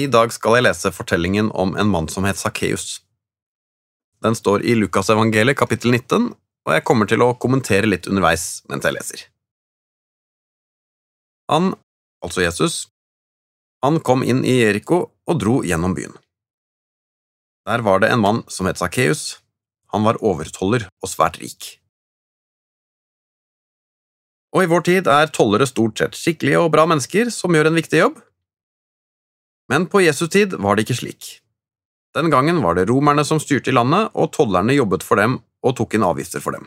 I dag skal jeg lese fortellingen om en mann som het Sakkeus. Den står i Lukasevangeliet kapittel 19, og jeg kommer til å kommentere litt underveis mens jeg leser. Han, altså Jesus, han kom inn i Jeriko og dro gjennom byen. Der var det en mann som het Sakkeus. Han var overtoller og svært rik. Og i vår tid er tollere stort sett skikkelige og bra mennesker som gjør en viktig jobb, men på Jesu tid var det ikke slik. Den gangen var det romerne som styrte i landet, og tollerne jobbet for dem og tok inn avgifter for dem.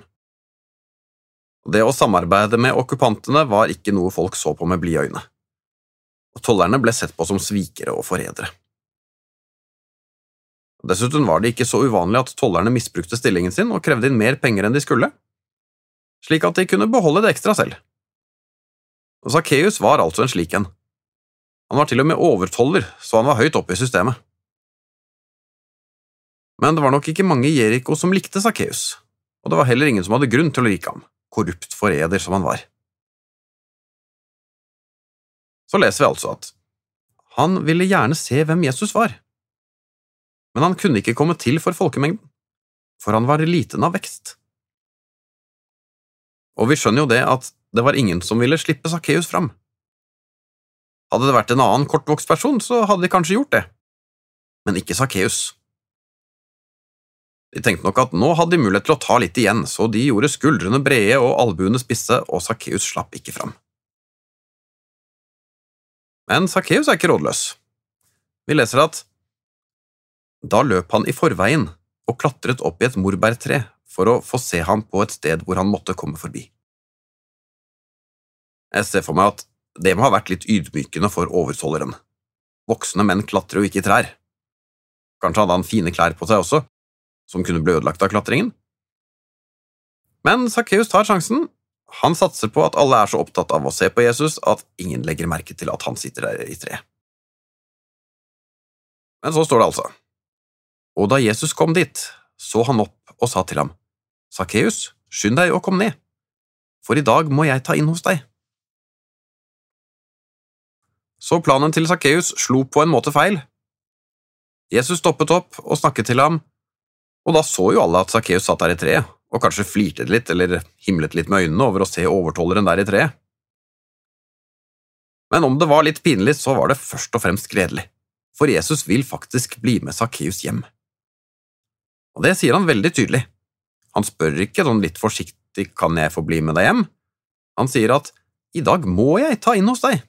Det å samarbeide med okkupantene var ikke noe folk så på med blide øyne, og tollerne ble sett på som svikere og forrædere. Dessuten var det ikke så uvanlig at tollerne misbrukte stillingen sin og krevde inn mer penger enn de skulle, slik at de kunne beholde det ekstra selv. Sakkeus var altså en slik en. Han var til og med overtoller, så han var høyt oppe i systemet. Men det var nok ikke mange i Jeriko som likte Sakkeus, og det var heller ingen som hadde grunn til å like ham, korrupt forræder som han var. Så leser vi altså at han ville gjerne se hvem Jesus var, men han kunne ikke komme til for folkemengden, for han var liten av vekst. Og vi skjønner jo det at det var ingen som ville slippe Sakkeus fram. Hadde det vært en annen kortvokst person, så hadde de kanskje gjort det, men ikke Sakkeus. De tenkte nok at nå hadde de mulighet til å ta litt igjen, så de gjorde skuldrene brede og albuene spisse, og Sakkeus slapp ikke fram. Men Sakkeus er ikke rådløs. Vi leser at da løp han i forveien og klatret opp i et morbærtre for å få se ham på et sted hvor han måtte komme forbi. Jeg ser for meg at det må ha vært litt ydmykende for overtolleren. Voksne menn klatrer jo ikke i trær. Kanskje hadde han fine klær på seg også, som kunne bli ødelagt av klatringen? Men Sakkeus tar sjansen. Han satser på at alle er så opptatt av å se på Jesus at ingen legger merke til at han sitter der i treet. Men så står det altså, og da Jesus kom dit, så han opp og sa til ham, Sakkeus, skynd deg og kom ned, for i dag må jeg ta inn hos deg. Så planen til Sakkeus slo på en måte feil. Jesus stoppet opp og snakket til ham, og da så jo alle at Sakkeus satt der i treet, og kanskje flirte litt eller himlet litt med øynene over å se overtolleren der i treet. Men om det var litt pinlig, så var det først og fremst gledelig, for Jesus vil faktisk bli med Sakkeus hjem. Og det sier han veldig tydelig. Han spør ikke sånn litt forsiktig kan jeg få bli med deg hjem, han sier at i dag må jeg ta inn hos deg.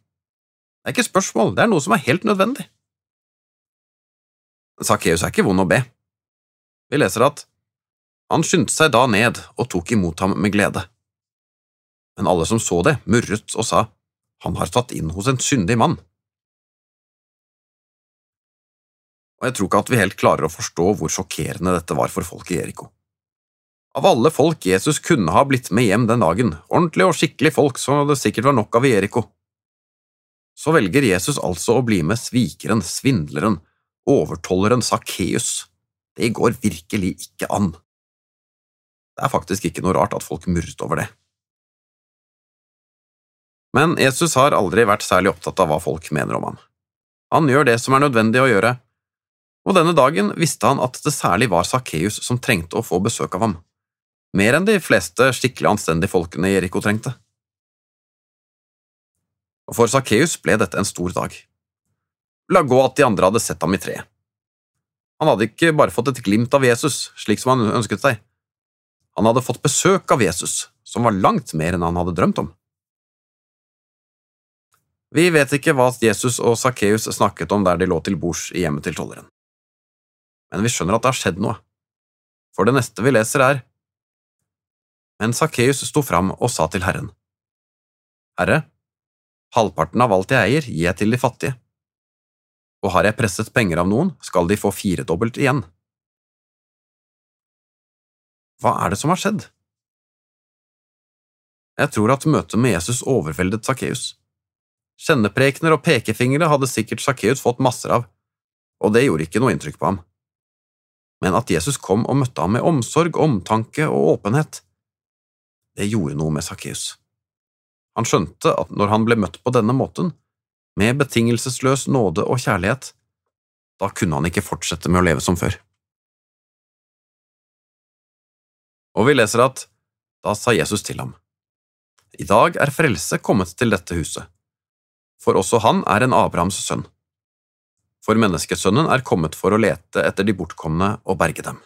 Det er ikke spørsmål, det er noe som er helt nødvendig. Sakkeus er ikke vond å be. Vi leser at han skyndte seg da ned og tok imot ham med glede. Men alle som så det, murret og sa, han har tatt inn hos en syndig mann. Og jeg tror ikke at vi helt klarer å forstå hvor sjokkerende dette var for folk i Eriko. Av alle folk Jesus kunne ha blitt med hjem den dagen, ordentlige og skikkelige folk som det sikkert var nok av i Jeriko, så velger Jesus altså å bli med svikeren, svindleren, overtolleren Sakkeus. Det går virkelig ikke an. Det er faktisk ikke noe rart at folk murret over det. Men Jesus har aldri vært særlig opptatt av hva folk mener om ham. Han gjør det som er nødvendig å gjøre, og denne dagen visste han at det særlig var Sakkeus som trengte å få besøk av ham, mer enn de fleste skikkelig anstendige folkene Jeriko trengte og for Sakkeus ble dette en stor dag. La gå at de andre hadde sett ham i treet. Han hadde ikke bare fått et glimt av Jesus, slik som han ønsket seg. Han hadde fått besøk av Jesus, som var langt mer enn han hadde drømt om. Vi vet ikke hva Jesus og Sakkeus snakket om der de lå til bords i hjemmet til tolleren. Men vi skjønner at det har skjedd noe, for det neste vi leser er… Men Sakkeus sto fram og sa til Herren, Herre, Halvparten av alt jeg eier, gir jeg til de fattige. Og har jeg presset penger av noen, skal de få firedobbelt igjen. Hva er det som har skjedd? Jeg tror at møtet med Jesus overveldet Sakkeus. Kjenneprekener og pekefingre hadde sikkert Sakkeus fått masser av, og det gjorde ikke noe inntrykk på ham. Men at Jesus kom og møtte ham med omsorg, omtanke og åpenhet, det gjorde noe med Sakkeus. Han skjønte at når han ble møtt på denne måten, med betingelsesløs nåde og kjærlighet, Da kunne han ikke fortsette med å leve som før. Og vi leser at da sa Jesus til ham, I dag er frelse kommet til dette huset, for også han er en Abrahams sønn. For menneskesønnen er kommet for å lete etter de bortkomne og berge dem.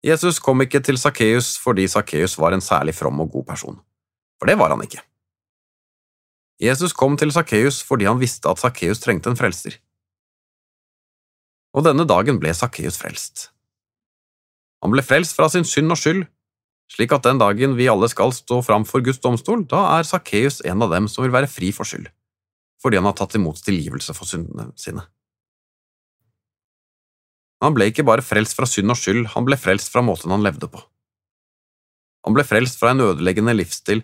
Jesus kom ikke til Sakkeus fordi Sakkeus var en særlig from og god person, for det var han ikke. Jesus kom til Sakkeus fordi han visste at Sakkeus trengte en frelser. Og denne dagen ble Sakkeus frelst. Han ble frelst fra sin synd og skyld, slik at den dagen vi alle skal stå fram for Guds domstol, da er Sakkeus en av dem som vil være fri for skyld, fordi han har tatt imot tilgivelse for syndene sine. Han ble ikke bare frelst fra synd og skyld, han ble frelst fra måten han levde på. Han ble frelst fra en ødeleggende livsstil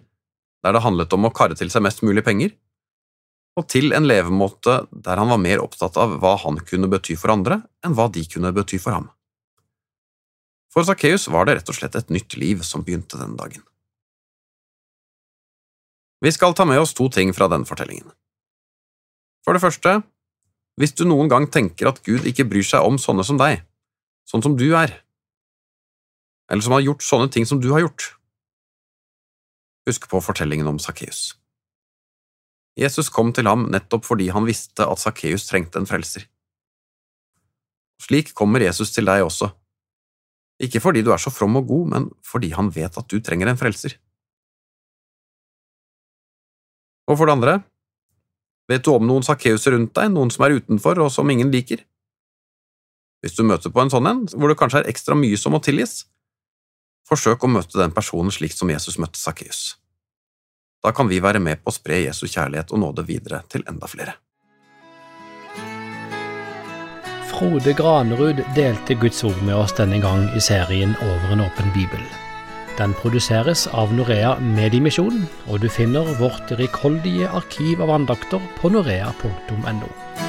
der det handlet om å karre til seg mest mulig penger, og til en levemåte der han var mer opptatt av hva han kunne bety for andre, enn hva de kunne bety for ham. For Sakkeus var det rett og slett et nytt liv som begynte den dagen. Vi skal ta med oss to ting fra den fortellingen. For det første, hvis du noen gang tenker at Gud ikke bryr seg om sånne som deg, sånn som du er, eller som har gjort sånne ting som du har gjort, husk på fortellingen om Sakkeus. Jesus kom til ham nettopp fordi han visste at Sakkeus trengte en frelser. Slik kommer Jesus til deg også, ikke fordi du er så from og god, men fordi han vet at du trenger en frelser. Og for det andre, vet du om noen sakkeuser rundt deg, noen som er utenfor og som ingen liker? Hvis du møter på en sånn en, hvor det kanskje er ekstra mye som må tilgis, forsøk å møte den personen slik som Jesus møtte Sakkeus. Da kan vi være med på å spre Jesu kjærlighet og nåde videre til enda flere. Frode Granerud delte Guds ord med oss denne gang i serien Over en åpen bibel. Den produseres av Norea Mediemisjon, og du finner vårt rikholdige arkiv av andakter på norea.no.